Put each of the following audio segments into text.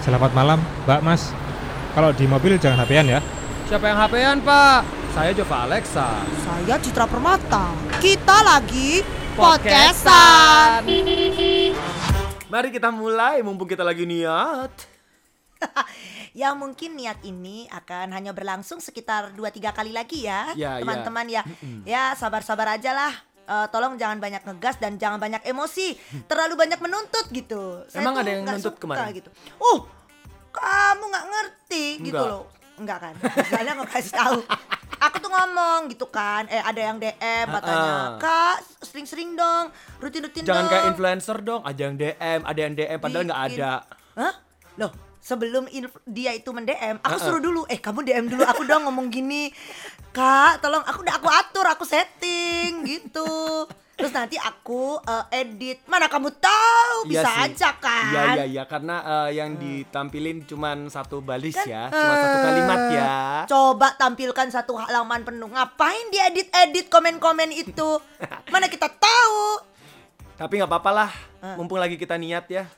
Selamat malam, Mbak Mas. Kalau di mobil jangan HP-an ya. Siapa yang HP-an, Pak? Saya Jova Alexa. Saya Citra Permata. Kita lagi Podcastan. Mari kita mulai mumpung kita lagi niat. ya mungkin niat ini akan hanya berlangsung sekitar 2-3 kali lagi ya, Ya, ya. teman-teman ya. Ya sabar-sabar aja lah. Eh, tolong jangan banyak ngegas dan jangan banyak emosi. Terlalu banyak menuntut gitu. Emang tuh ada yang nggak nuntut suka kemarin? Gitu. Uh, kamu nggak ngerti gitu Enggak. loh. Enggak kan? Misalnya nggak kasih tahu. Aku tuh ngomong gitu kan. Eh ada yang DM katanya, Ah, ah. "Kak, sering-sering dong, rutin-rutin Jangan dong." kayak influencer dong, ada yang DM, ada yang DM padahal nggak ada. Hah? Loh, sebelum dia itu mendm, aku Heeh. suruh dulu. Eh, kamu DM dulu aku dong ngomong gini. Kak, tolong aku udah aku atur, aku setting gitu. Terus nanti aku eh, edit. Mana kamu tahu Iya bisa sih. aja kan? Iya iya iya karena eh, yang ditampilin cuman satu balis Kan, ya, cuma satu eh, kalimat ya. Coba tampilkan satu halaman penuh. Ngapain diedit-edit komen-komen itu? Mana kita tahu? Tapi nggak apa-apa lah, Eh. mumpung lagi kita niat ya.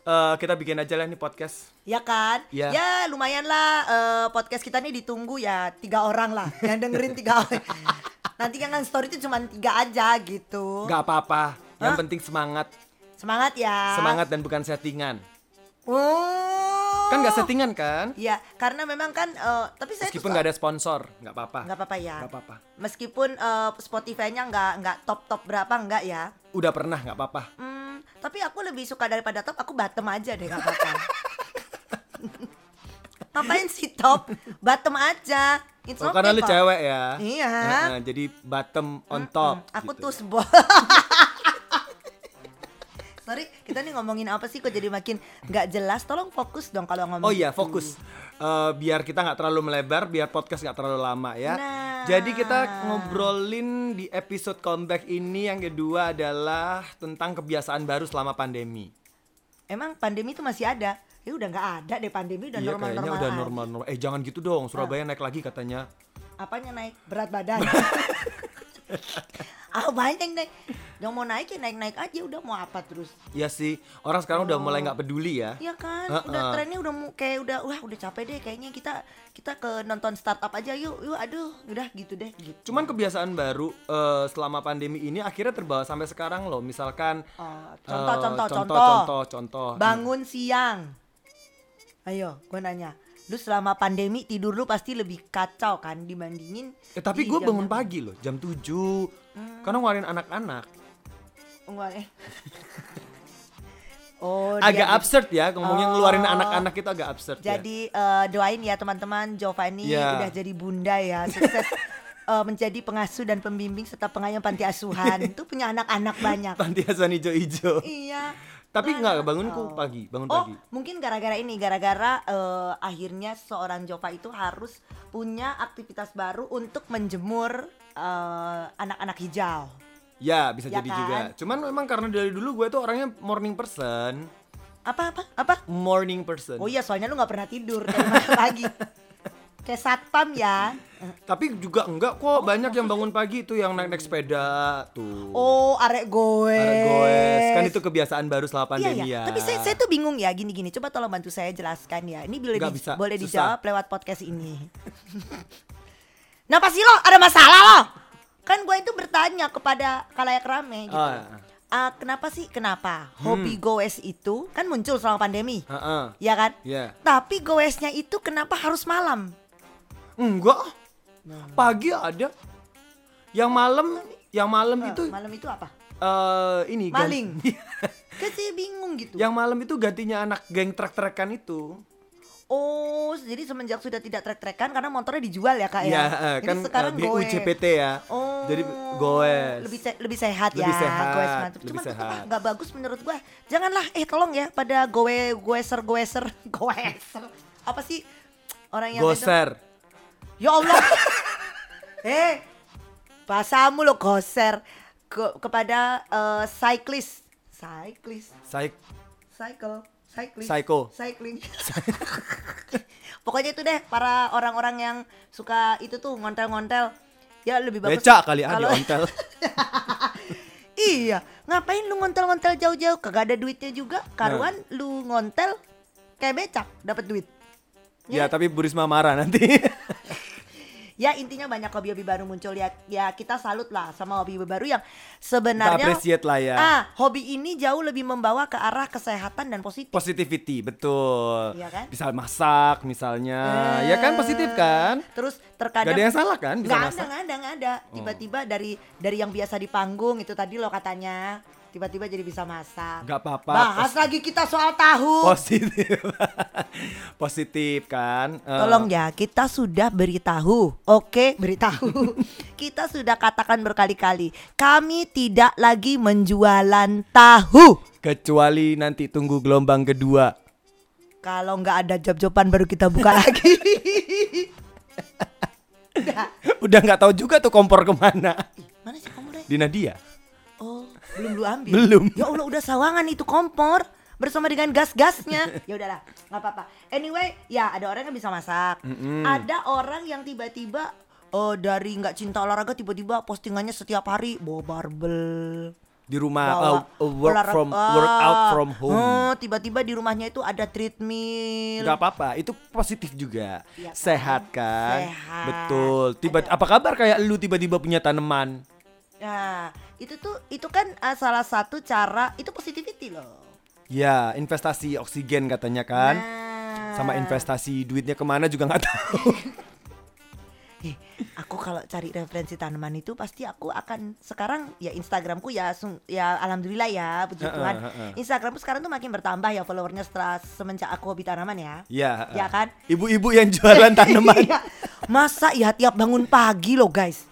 Eh, kita bikin aja lah nih podcast. Ya kan? Ya. Ya lumayan lah eh, podcast kita nih ditunggu ya tiga orang lah yang dengerin tiga orang. Nanti kan story itu cuma tiga aja gitu. Nggak apa-apa, yang Hah? penting semangat, Semangat ya. semangat dan bukan settingan. Oh. Kan nggak settingan kan? Iya, karena memang kan eh, tapi saya Meskipun nggak ada sponsor, nggak apa-apa. nggak apa-apa ya. Nggak apa-apa. Meskipun eh, Spotify-nya nggak nggak top top berapa nggak ya. Udah pernah nggak apa-apa. Hmm, tapi aku lebih suka daripada top, aku bottom aja deh nggak apa-apa. Ngapain sih top? Bottom aja. It's Oh, okay karena lu cewek ya. Iya. Heeh, jadi bottom on top. Aku gitu. tuh sebuah Sorry, kita nih ngomongin apa sih kok jadi makin nggak jelas? Tolong fokus dong kalau ngomong. Oh iya, fokus. Eh, biar kita nggak terlalu melebar, biar podcast nggak terlalu lama ya. Nah. Jadi kita ngobrolin di episode comeback ini yang kedua adalah tentang kebiasaan baru selama pandemi. Emang pandemi itu masih ada? Ya udah nggak ada deh pandemi udah iya, normal kayaknya normal. udah normal normal. Eh jangan gitu dong, Surabaya naik lagi katanya. Apanya naik berat badan? ah banyak naik. Yang mau naik ya naik naik aja udah mau apa terus? Iya sih, orang sekarang udah mulai nggak peduli ya. Iya kan, Heeh. udah trennya udah mu- kayak udah wah udah capek deh kayaknya kita kita ke nonton startup aja yuk yuk aduh udah gitu deh gitu. Cuman kebiasaan baru eh, selama pandemi ini akhirnya terbawa sampai sekarang loh. Misalkan Oh, eh, contoh, contoh, contoh, contoh. contoh, contoh. Bangun siang. Ayo, gue nanya. Lu selama pandemi tidur lu pasti lebih kacau kan dibandingin Eh tapi di gue jam- bangun pagi loh, jam 7 Karena ngeluarin anak-anak eh. Oh, Agak dia- absurd ya, ngomongnya Oh. ngeluarin anak-anak itu agak absurd ya Jadi eh, doain ya teman-teman Giovanni Iya. udah jadi bunda ya, sukses eh, menjadi pengasuh dan pembimbing serta pengayom panti asuhan. Itu punya anak-anak banyak. Panti asuhan hijau-hijau iya. Tapi Lah, enggak, lah. bangunku Oh. pagi, bangun Oh, pagi mungkin gara-gara ini, gara-gara eh, akhirnya seorang Jova itu harus punya aktivitas baru untuk menjemur eh, anak-anak hijau. Ya bisa Ya jadi kan? juga Cuman memang karena dari dulu gue tuh orangnya morning person Apa apa apa? Morning person Oh iya, soalnya lu nggak pernah tidur dari pagi. Kayak satpam ya. Tapi juga enggak kok, banyak yang bangun pagi tuh yang naik-naik sepeda tuh Oh, arek goes. Arek goes. Kan itu kebiasaan baru setelah pandemi iya, ya iya. Tapi saya, saya tuh bingung ya gini-gini. Coba tolong bantu saya jelaskan ya. Ini boleh di- bisa, boleh susah. dijawab lewat podcast ini. Kenapa sih lo? Ada masalah lo? Kan gue itu bertanya kepada kalayak rame gitu. Ah, Hmm. Ah, kenapa sih? Kenapa hobi goes itu kan muncul selama pandemi? Heeh. Ya kan? Ya. Tapi goesnya itu kenapa harus malam? Enggak. Nah. Pagi ada. Yang malam, yang malam Eh, itu malam itu apa? eh ini Maling. Kan saya bingung gitu. yang malam itu gantinya anak geng trek-trekan itu. Oh, jadi semenjak sudah tidak trek-trekan karena motornya dijual ya kak Iya, ya? eh, Jadi kan sekarang eh, goes. BUJPT ya. Oh, Jadi goes. Lebih se- lebih sehat Lebih ya, sehat, goes mantap. lebih Cuman tetap sehat. nggak bagus menurut gua. Janganlah, eh tolong ya pada goe goeser goeser goeser. Apa sih orang yang itu? Ya Allah. eh, bahasamu lo goser ke kepada eh, cyclist, cyclist, Psych cycle, cyclist, Psycho. cycling. Pokoknya itu deh para orang-orang yang suka itu tuh ngontel-ngontel. Ya lebih bagus. Becak kali ah kalau- ontel. Iya, ngapain lu ngontel-ngontel jauh-jauh? Kagak ada duitnya juga. Karuan Nah. lu ngontel kayak becak dapat duit. Ya, tapi Bu Risma marah nanti. Ya intinya banyak hobi-hobi baru muncul ya. Ya kita salut lah sama hobi-hobi baru yang sebenarnya appreciate lah ya. ah hobi ini jauh lebih membawa ke arah kesehatan dan positif. Positivity, betul. Iya kan? Bisa masak misalnya. Eh, Ya kan positif kan? Terus Gak terkadang ada yang salah kan bisa ada masak? nggak ada nggak ada tiba-tiba dari dari yang biasa di panggung itu tadi lo katanya tiba-tiba jadi bisa masak Gak apa-apa. bahas lagi kita soal tahu Positif. Positif kan? Eh, tolong ya kita sudah beritahu oke beritahu kita sudah katakan berkali-kali kami tidak lagi menjualan tahu Kecuali nanti tunggu gelombang kedua. kalau nggak ada job-joban baru kita buka lagi Udah. Nggak tahu juga tuh kompor ke mana. Ih, mana sih deh Di Nadia. Belum lu ambil. Belum. Ya Allah udah sawangan itu kompor bersama dengan gas-gasnya. ya udahlah, nggak apa-apa. Anyway, ya ada orang yang bisa masak. Ada orang yang tiba-tiba oh dari nggak cinta olahraga tiba-tiba postingannya setiap hari bawa barbel. Di rumah bawa uh, uh, work olahraga- from Ah. work out from home. Oh, tiba-tiba di rumahnya itu ada treadmill. Gak apa-apa, itu positif juga. Kan? Sehat kan? Sehat. Betul. Tiba Ada- apa kabar kayak lu tiba-tiba punya tanaman? Nah, itu tuh itu kan uh, salah satu cara itu positivity loh. Ya, investasi oksigen katanya kan. Nah. Sama investasi duitnya ke mana juga nggak tahu. Eh, aku kalau cari referensi tanaman itu pasti aku akan sekarang ya Instagramku ya sung- ya alhamdulillah ya puji Heeh, Tuhan. heeh. Instagramku sekarang tuh makin bertambah ya followernya setelah semenjak aku hobi tanaman ya. ya. Ya kan? Ibu-ibu yang jualan tanaman. Iya. Masa ya tiap bangun pagi loh guys.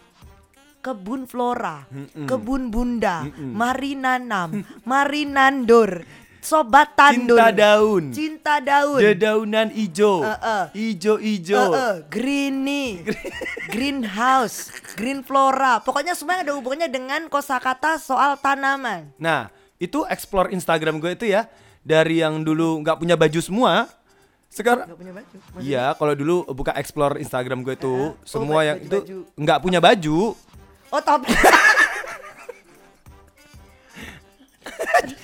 Kebun flora, kebun bunda, mari nanam, mari nandur, sobat tandur, Cinta daun. cinta daun, Dedaunan ijo. Heeh. Ijo-ijo. Eh, eh, greeny, greenhouse, green flora. Pokoknya semua ada hubungannya dengan kosakata soal tanaman. Nah, itu explore Instagram gue itu ya dari yang dulu nggak punya baju semua. Sekarang punya baju. Iya, kalau dulu buka explore Instagram gue Oh, itu semua baju- yang itu baju-baju. nggak punya baju. Oh top.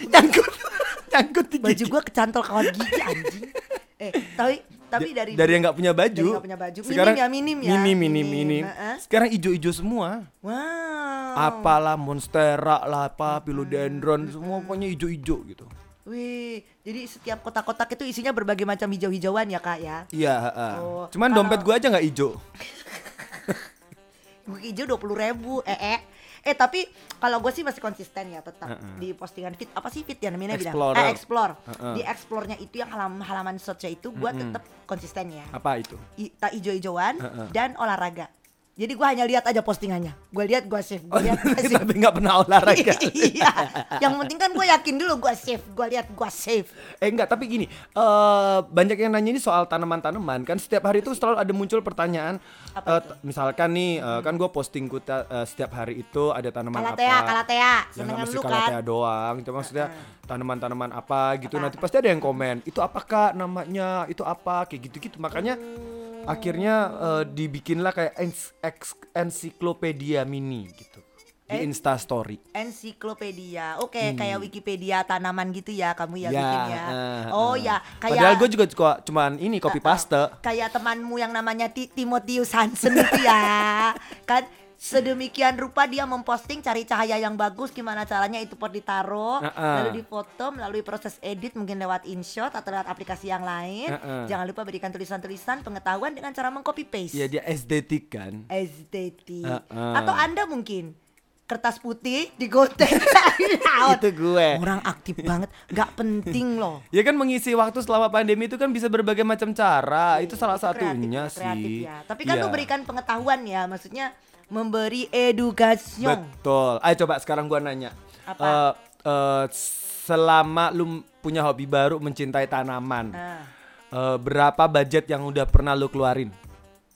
Nyangkut. Nyangkut di baju gigi. gua kecantol kawan gigi anjing. Eh, tapi tapi Da- dari dari yang nggak punya baju. Nggak punya baju. Minim Sekarang ya, minim ya. Minim, minim, Minim, minim. Sekarang ijo-ijo semua. Wow. Apalah monstera lah apa philodendron semua pokoknya ijo-ijo gitu. Wih, jadi setiap kotak-kotak itu isinya berbagai macam hijau-hijauan ya kak ya. Iya, heeh. Oh, Cuman kalau- dompet gue aja nggak ijo. Buku hijau dua puluh ribu, eh eh. Eh tapi kalau gue sih masih konsisten ya tetap Heeh. di postingan fit apa sih fit ya namanya bilang? Eh explore. Heeh. Di explore-nya itu yang halaman halaman search itu gue tetap konsisten ya. Apa itu? I, tak hijau-hijauan Heeh. dan olahraga. Jadi gue hanya lihat aja postingannya. Gue lihat gue save, gue Oh, lihat gue save. tapi nggak pernah olahraga. iya. Yang penting kan gue yakin dulu gue save, gue lihat gue save. Eh enggak, tapi gini, eh banyak yang nanya ini soal tanaman-tanaman kan setiap hari itu selalu ada muncul pertanyaan eh, t- misalkan nih eh, kan gue posting kuta, eh, setiap hari itu ada tanaman Kalatea, apa kalatea, ya nggak senengan mesti lu kalatea kan. doang cuma maksudnya tanaman-tanaman apa gitu Apa? nanti pasti ada yang komen itu apa kak namanya itu apa kayak gitu-gitu makanya akhirnya eh, dibikinlah kayak ens- ensiklopedia mini gitu di Eh? Insta Story Ensiklopedia, oke kayak Wikipedia tananan gitu ya kamu ya, Hmm. Ya, bikin ya. eh, oh eh. ya, kayak Padahal gue juga cuman ini copy paste. kayak temanmu yang namanya Ti- Timotius Hansen itu ya kan sedemikian rupa dia memposting cari cahaya yang bagus gimana caranya itu pot ditaruh Heeh. lalu difoto melalui proses edit mungkin lewat InShot atau lewat aplikasi yang lain Heeh. jangan lupa berikan tulisan-tulisan pengetahuan dengan cara mengcopy paste Ya dia estetik kan. estetik Heeh. atau anda mungkin kertas putih digotek Itu gue. orang aktif banget nggak penting loh Ya kan mengisi waktu selama pandemi itu kan bisa berbagai macam cara. itu salah Itu satunya ya, kreatif sih. ya. Tapi kan Iya. lu berikan pengetahuan ya, maksudnya memberi edukasi. Betul. Ayo coba sekarang gua nanya. Apa? Eh, eh, selama lu punya hobi baru mencintai tanaman. Nah, eh, berapa budget yang udah pernah lu keluarin?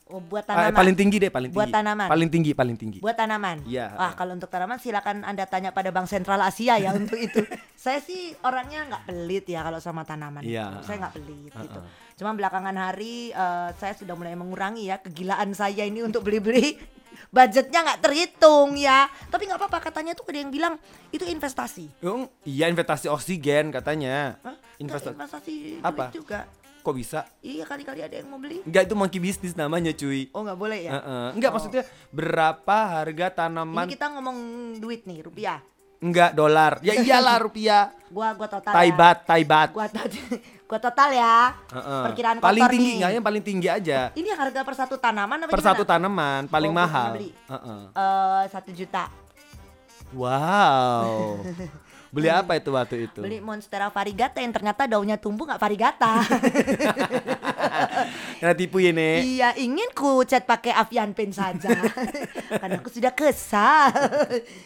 oh, buat Ah, tanaman. paling tinggi deh, paling Buat tinggi. tanaman. Paling tinggi, paling tinggi. Buat tanaman. Iya. Wah, kalau untuk tanaman silakan Anda tanya pada Bank Sentral Asia ya untuk itu. Saya sih orangnya nggak pelit ya kalau sama tanaman. Iya. Saya nggak pelit gitu. Cuma belakangan hari eh, saya sudah mulai mengurangi ya kegilaan saya ini untuk beli-beli budgetnya nggak terhitung ya. Tapi nggak apa-apa katanya tuh ada yang bilang itu investasi. Yung, iya investasi oksigen katanya. Hah? Investasi. Investasi Apa? juga. Kok bisa? Iya kali-kali ada yang mau beli. Enggak itu monkey business namanya cuy. Oh nggak boleh ya? Heeh. Enggak Oh. maksudnya berapa harga Ini tanaman? kita ngomong duit nih rupiah. Enggak dolar. Ya iyalah rupiah. Gua gua total. Taibat, taibat. Ya. Gua to- gua total ya. Heeh. Perkiraan paling tinggi nih. yang paling tinggi aja. Ini harga per satu tanaman apa Per gimana? satu tanaman paling Oh, mahal. pernah beli. Heeh. Eh, satu juta. Wow. Beli apa itu waktu itu? Beli monstera variegata yang ternyata daunnya tumbuh nggak variegata. Kena tipu ya, Nek. iya, ingin ku cat pakai Avian Pen saja. Karena aku sudah kesal.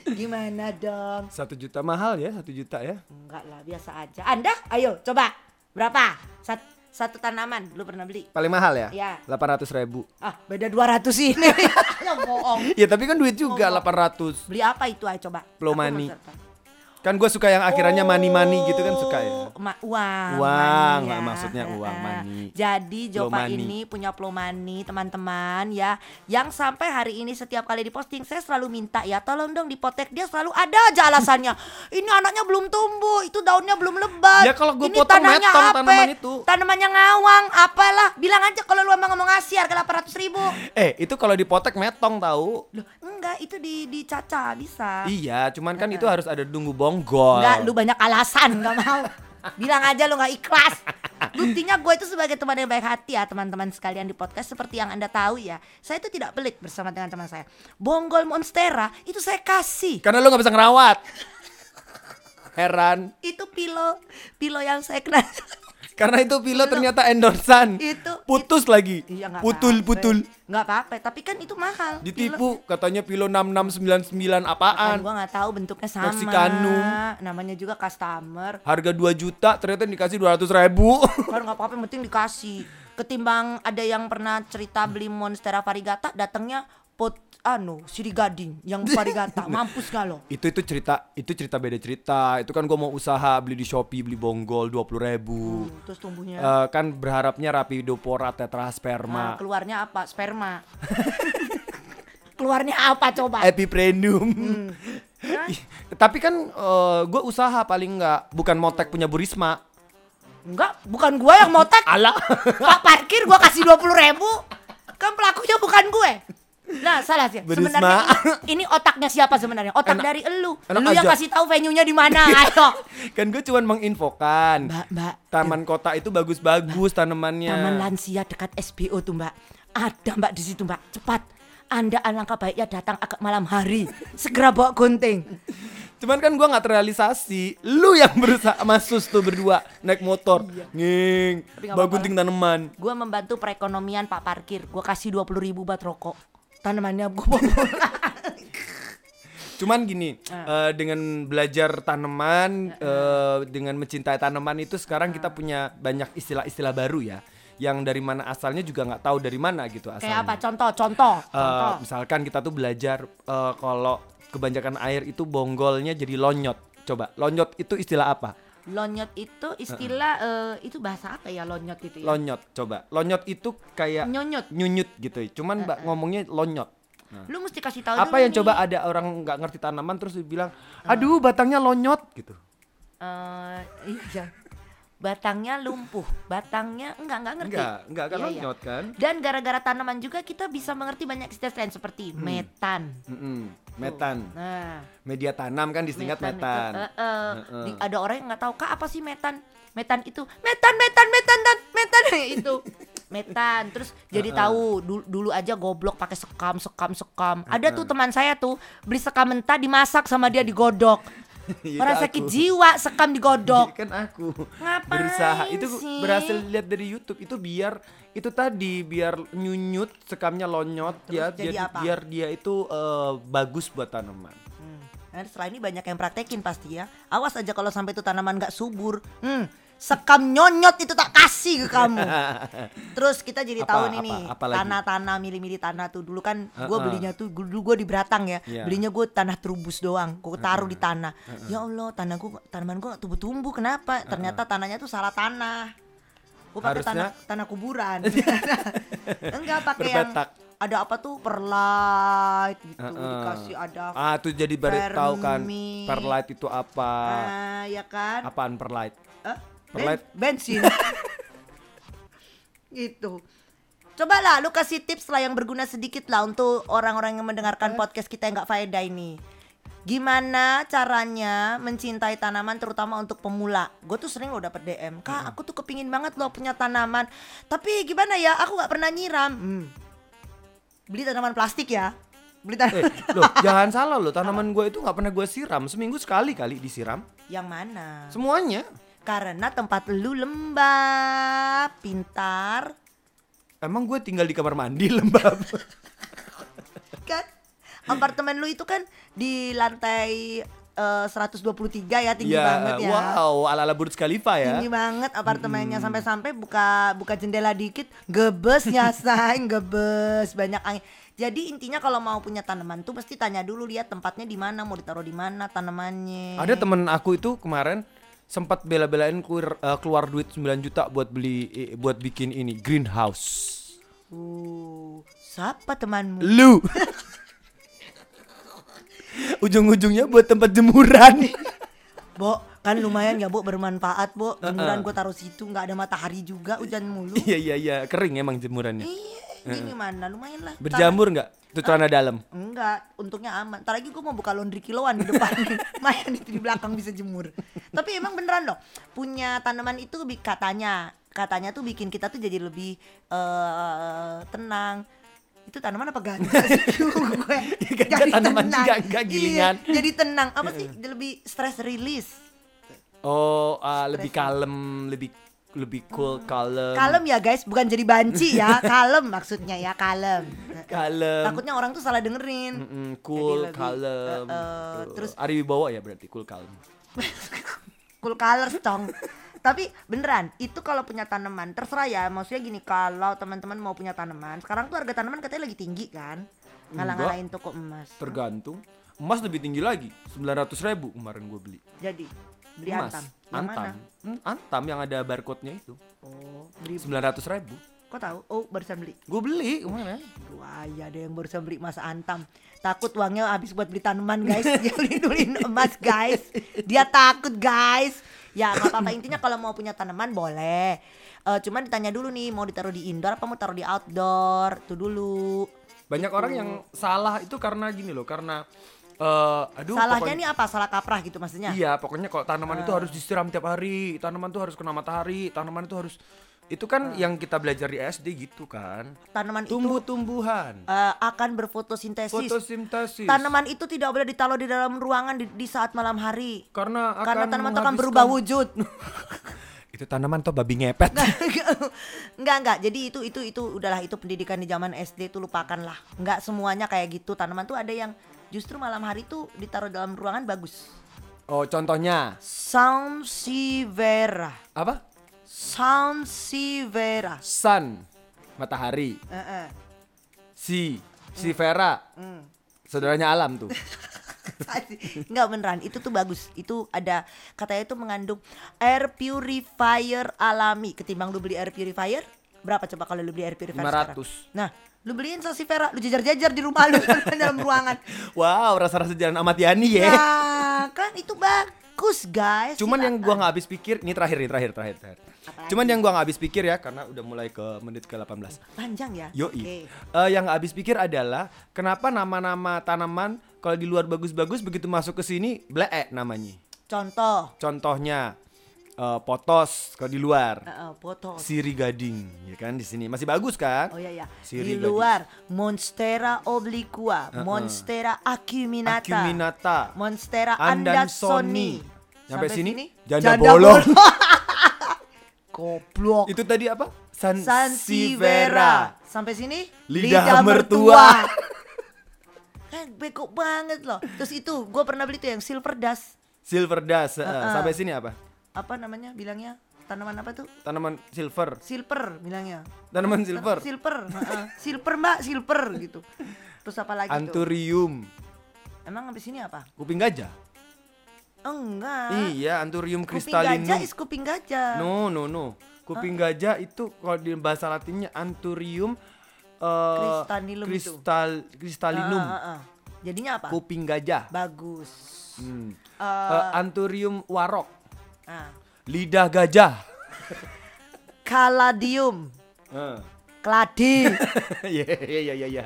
Gimana dong? Satu juta mahal ya, satu juta ya. Enggak lah, biasa aja. Anda, ayo coba. Berapa? Sat- satu tanaman lu pernah beli? Paling mahal ya? Iya. 800 ribu. Ah, beda 200 ini. Ya bohong. Ya tapi kan duit juga Oh, 800. Beli apa itu ayo coba? Flow Kan gue suka yang akhirannya money-money gitu kan suka ya. Oh, ma- uang. Uang, money ya. maksudnya uang, money. Jadi Jopa ini punya money teman-teman ya. Yang sampai hari ini setiap kali diposting saya selalu minta ya tolong dong dipotek dia selalu ada aja alasannya. ini anaknya belum tumbuh, itu daunnya belum lebat. Ya, kalau Ini potong metong apa? tanaman itu. Tanamannya ngawang, apalah. Bilang aja kalau lu emang ngomong ngasih harga 800 ribu. Eh, itu kalau dipotek metong tahu. Loh, enggak, itu di dicaca bisa. Iya, cuman kan itu harus ada dungu bonggol. Enggak, lu banyak alasan, enggak mau. Bilang aja lu nggak ikhlas. Buktinya gue itu sebagai teman yang baik hati ya teman-teman sekalian di podcast seperti yang anda tahu ya. Saya itu tidak pelit bersama dengan teman saya. Bonggol monstera itu saya kasih. Karena lu nggak bisa ngerawat. Heran. Itu pilo, pilo yang saya kenal. Karena itu pilot ternyata endorsan. Itu- putus lagi. Iya nggak putul apa-apa. putul. Nggak apa-apa, tapi kan itu mahal. Pilo- Ditipu katanya pilo 6699 Kan apaan. gue nggak tahu bentuknya sama. Meksikanum. Namanya juga customer. Harga 2 juta ternyata dikasih 200 ribu. Kan nggak apa-apa, penting dikasih. Ketimbang ada yang pernah cerita beli monstera variegata, datangnya pot anu siri gading yang variegata, mampus gak lo? itu itu cerita itu cerita beda cerita. Itu kan gua mau usaha beli di Shopee beli bonggol 20 ribu. Hmm, Terus tumbuhnya Eh, kan berharapnya Rapidopora Nah, tetrasperma. keluarnya apa? Sperma. keluarnya apa coba? Epiprenium. Hah? Ih, Tapi kan gue usaha paling nggak bukan motek punya Burisma. Enggak, bukan gue yang motek. Alah. Pak parkir gue kasih 20 ribu. Kan pelakunya bukan gue. Nah, salah sih. Berisma. Sebenarnya ini, ini otaknya siapa sebenarnya? Otak Enak- dari elu. enak Lu yang kasih tahu venue-nya di mana. Ayo. kan gue cuman menginfokan. Mbak, Mbak. Taman kota itu bagus-bagus tanamannya. Taman lansia dekat SPO tuh mbak Ada mbak di situ mbak Cepat Anda alangkah baiknya datang agak malam hari Segera bawa gunting Cuman kan gua nggak terrealisasi. Lu yang berusaha masus tuh berdua naik motor. Nging. Iya. Nggak Bawa gunting tanaman. Gue membantu perekonomian pak parkir Gue kasih 20 ribu buat rokok Tanamannya pulang. Cuman gini, Ah. eh, dengan belajar tanaman, eh, dengan mencintai tanaman itu sekarang kita punya banyak istilah-istilah baru ya. Yang dari mana asalnya juga nggak tahu dari mana gitu asalnya. Kayak apa? Contoh, contoh, Eh, contoh. misalkan kita tuh belajar eh, kalau kebanyakan air itu bonggolnya jadi lonyot. Coba, lonyot itu istilah apa? Lonyot itu istilah eh, Itu bahasa apa ya lonyot itu ya? Lonyot, coba. Lonyot itu kayak Nyonyot. nyunyut gitu. Cuman mbak ngomongnya lonyot. Lu mesti kasih tahu Apa yang nih. coba ada orang nggak ngerti tanaman terus bilang, aduh batangnya lonyot gitu. Eh, iya. Batangnya lumpuh, batangnya enggak enggak ngerti. Enggak, enggak kan Iya, iya. lonyot kan? Dan gara-gara tanaman juga kita bisa mengerti banyak istilah lain seperti Hmm. metan. Mm-mm, Metan, Nah, media tanam kan disingkat metan. itu, eh, eh, Heeh. di- ada orang yang nggak tahu kak apa sih metan? Metan itu metan, metan, metan, metan, metan itu metan. Terus jadi tahu dulu, dulu aja goblok pakai sekam, sekam, sekam. Ada tuh teman saya tuh beli sekam mentah dimasak sama dia digodok. Itu Orang sakit jiwa sekam digodok. kan aku Ngapain berusaha itu sih? berhasil lihat dari YouTube itu biar itu tadi biar nyunyut sekamnya lonyot Terus ya jadi biar, apa? biar dia itu eh, bagus buat tanaman. Hmm. Nah, setelah ini banyak yang praktekin pasti ya. Awas aja kalau sampai itu tanaman nggak subur. Hmm, sekam nyonyot itu tak kasih ke kamu. Terus kita jadi Apa, tahu nih apa, nih apa lagi? tanah-tanah milih-milih tanah tuh dulu kan gue Heeh. belinya tuh dulu gue di Beratang ya. Iya. Belinya gue tanah terubus doang. Gue taruh di tanah. Ya Allah, tanah gue tanaman gue tumbuh-tumbuh kenapa? Ternyata tanahnya tuh salah tanah. Gue pakai tanah tanah kuburan. Enggak pakai yang ada apa tuh perlight gitu Heeh. dikasih ada Ah, tuh jadi baru tahu kan perlight itu apa? ah, ya kan Apaan perlight? Eh, Ben- bensin gitu coba lah lu kasih tips lah yang berguna sedikit lah untuk orang-orang yang mendengarkan podcast kita yang nggak faedah ini gimana caranya mencintai tanaman terutama untuk pemula gue tuh sering lo dapet DM kak aku tuh kepingin banget lo punya tanaman tapi gimana ya aku nggak pernah nyiram Hmm. beli tanaman plastik ya beli Eh, tanaman loh, jangan salah loh. Tanaman gue itu nggak pernah gue siram. Seminggu sekali kali disiram. yang mana Semuanya. Karena tempat lu lembab pintar. Emang gue tinggal di kamar mandi lembab. kan? Apartemen lu itu kan di lantai eh, 123 ya tinggi banget ya. wow, ala-ala Burj Khalifa ya. tinggi banget apartemennya. Sampai-sampai buka buka jendela dikit gebes ya say gebes. Banyak angin. Jadi intinya kalau mau punya tanaman tuh pasti tanya dulu lihat tempatnya di mana mau ditaruh di mana tanamannya. Ada temen aku itu kemarin sempat bela-belain keluar, eh, keluar duit 9 juta buat beli eh, buat bikin ini greenhouse. uh, siapa temanmu Lu. Ujung-ujungnya buat tempat jemuran. Bo, kan lumayan ya, Bo, bermanfaat, Bo. Jemuran gue taruh situ, nggak ada matahari juga, hujan mulu. Iya iya iya, kering emang jemurannya. Iya, ini gimana? Lumayan lah. Berjamur nggak? Itu celana dalam. Enggak, untungnya aman. Ntar lagi gue mau buka laundry kiloan di depan. Lumayan itu di belakang bisa jemur. Tapi emang beneran loh, punya tanaman itu katanya, katanya tuh bikin kita tuh jadi lebih eh tenang. Itu tanaman apa ganja sih? Gue Ganja tanaman juga, enggak, gilingan. Iya, jadi tenang. Apa sih? Lebih stress release. Oh, ah, lebih kalem, lebih lebih cool, kalem. Kalem ya guys, bukan jadi banci ya. Kalem maksudnya ya, kalem. Kalem. Takutnya orang tuh salah dengerin. Mm-mm, cool, lebih, kalem. eh, eh, terus- Ari Wibowo ya berarti cool, kalem. Cool colors dong. Tapi beneran, itu kalau punya tanaman, terserah ya. Maksudnya gini, kalau teman-teman mau punya tanaman, sekarang tuh harga tanaman katanya lagi tinggi kan? Ngalah-ngalahin toko emas. Tergantung. Emas lebih tinggi lagi, 900 ribu kemarin gue beli. Jadi, beli Emas, antam. Yang antam. mana? Hmm, antam yang ada barcode-nya itu. Oh, beli. 900 ribu. Kok tahu? Oh, barusan beli. Gue beli kemarin. Wah, ya ada yang barusan beli emas antam. Takut uangnya habis buat beli tanaman, guys. Dia beli emas, guys. Dia takut, guys. Ya, nggak apa-apa. Intinya kalau mau punya tanaman boleh. Eh, cuman ditanya dulu nih, mau ditaruh di indoor apa mau taruh di outdoor? Tuh dulu. Banyak orang yang salah itu karena gini loh, karena eh aduh Salahnya pokoknya- nih apa? Salah kaprah gitu maksudnya? Iya, pokoknya kalau tanaman itu Ah. harus disiram tiap hari, tanaman itu harus kena matahari, tanaman itu harus itu kan yang kita belajar di SD gitu kan. Tanaman itu Tumbuh-tumbuhan, eh, akan berfotosintesis. fotosintesis. Tanaman itu tidak boleh ditaruh di dalam ruangan di, di saat malam hari. karena akan Karena tanaman itu akan berubah wujud. Itu tanaman tuh babi ngepet. enggak enggak jadi itu itu itu udahlah itu pendidikan di zaman SD itu lupakan lah enggak semuanya kayak gitu tanaman tuh ada yang justru malam hari tuh ditaruh dalam ruangan bagus oh, contohnya Sansevieria apa? Sansevieria Sun, matahari. Eh, eh. Si, si Vera, Hmm. saudaranya Alam tuh. Enggak beneran itu tuh bagus itu ada katanya itu mengandung air purifier alami ketimbang lu beli air purifier berapa coba kalau lu beli air purifier 500. sekarang? nah lu beliin Sansevieria lu jajar-jajar di rumah lu dalam ruangan Wow, rasa-rasa jalan Ahmad Yani ya. Nah, kan itu bagus guys. Cuman yang silakan. gua nggak habis pikir, ini terakhir nih, terakhir, terakhir, terakhir. Apalagi? Cuman yang gua nggak habis pikir ya, karena udah mulai ke menit ke 18. panjang ya. Yoi. Oke. Eh, yang nggak habis pikir adalah kenapa nama-nama tanaman kalau di luar bagus-bagus begitu masuk ke sini bleek namanya. Contoh, Contohnya eh, potos kalau di luar, uh, uh, foto. siri gading, ya kan di sini masih bagus kan? Oh iya ya. Siri Di gading. luar Monstera obliqua, Uh-uh. Monstera acuminata, Acuminata, Monstera Andansoni. andansoni. Sampai sini, janda, janda bolong. Goblok. Itu tadi apa? San Sansevieria. Sampai sini Lidah mertua. kan beko banget loh. Terus itu gue pernah beli tuh yang silver dust. Silver dust. eh, Uh-uh. Sampai sini apa? Apa namanya bilangnya? Tanaman apa tuh? Tanaman silver. Silver bilangnya. Tanaman silver. Silver, heeh. silver mbak, silver gitu. Terus apa lagi tuh? Anturium. Emang habis ini apa? Kuping gajah. Enggak. Iya, Anturium Kuping crystallinum. gajah is kuping gajah. No, no, no. Kuping gajah itu kalau di bahasa Latinnya Anturium Kristalinum itu. kristal kristalinum, Ah, ah, ah. Jadinya apa? kuping gajah, Bagus. Hmm. Eh, Eh, anthurium warok, ah. lidah gajah. Kaladium. Eh. Keladi. Iya iya iya iya iya.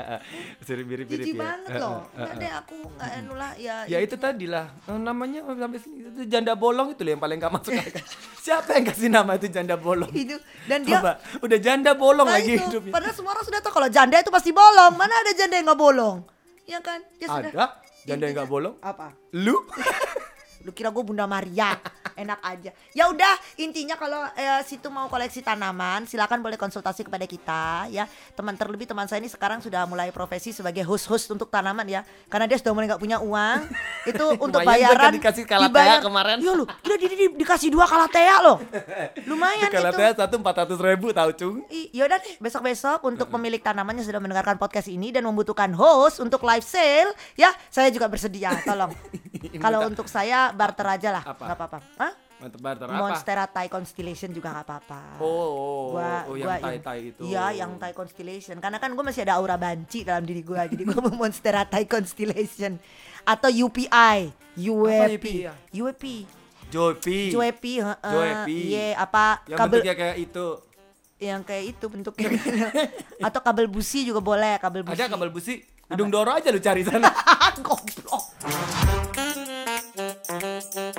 Sering mirip-mirip Jijik ya. banget Eh, loh. Nggak eh. deh aku nggak anu lah ya. Ya itu tadi lah Eh, namanya sampai sini itu janda bolong itu loh yang paling gak masuk akal. Siapa yang kasih nama itu janda bolong? itu dan dia Coba, udah janda bolong Nah lagi itu, hidupnya. padahal semua orang sudah tahu kalau janda itu pasti bolong. Mana ada janda yang nggak bolong? Ya kan? Ya sudah. Ada janda yang gak bolong? Apa? Lu? Lu kira gue Bunda Maria? Enak aja. Ya udah, intinya kalau eh, situ mau koleksi tanaman, silakan boleh konsultasi kepada kita ya. Teman terlebih teman saya ini sekarang sudah mulai profesi sebagai host-host untuk tanaman ya. Karena dia sudah mulai nggak punya uang. itu untuk bayaran dikasih kalatea kemarin. Iya lu, gila di, di, di- dikasih dua kalatea loh. Lumayan itu. saya satu empat ratus ribu tahu cung. I- Yaudah deh, besok-besok untuk pemilik tanamannya sudah mendengarkan podcast ini dan membutuhkan host untuk live sale, ya saya juga bersedia. Tolong. Kalau untuk saya barter aja lah, Apa? nggak apa-apa. Hah? Mantep barter apa? Monstera Thai Constellation juga nggak apa-apa. Oh, oh, Gua, oh, yang gua tai tai itu. Iya, yang Thai Constellation. Karena kan gue masih ada aura banci dalam diri gue, jadi gue mau Monstera Thai Constellation atau UPI, UEP, UPI ya? UEP, Joypi. UEP, heeh. Joepi. Iya, apa Yang kabel bentuknya kayak itu. yang kayak itu bentuknya atau kabel busi juga boleh kabel busi Ada kabel busi. Hidung Doro aja lu cari sana. goblok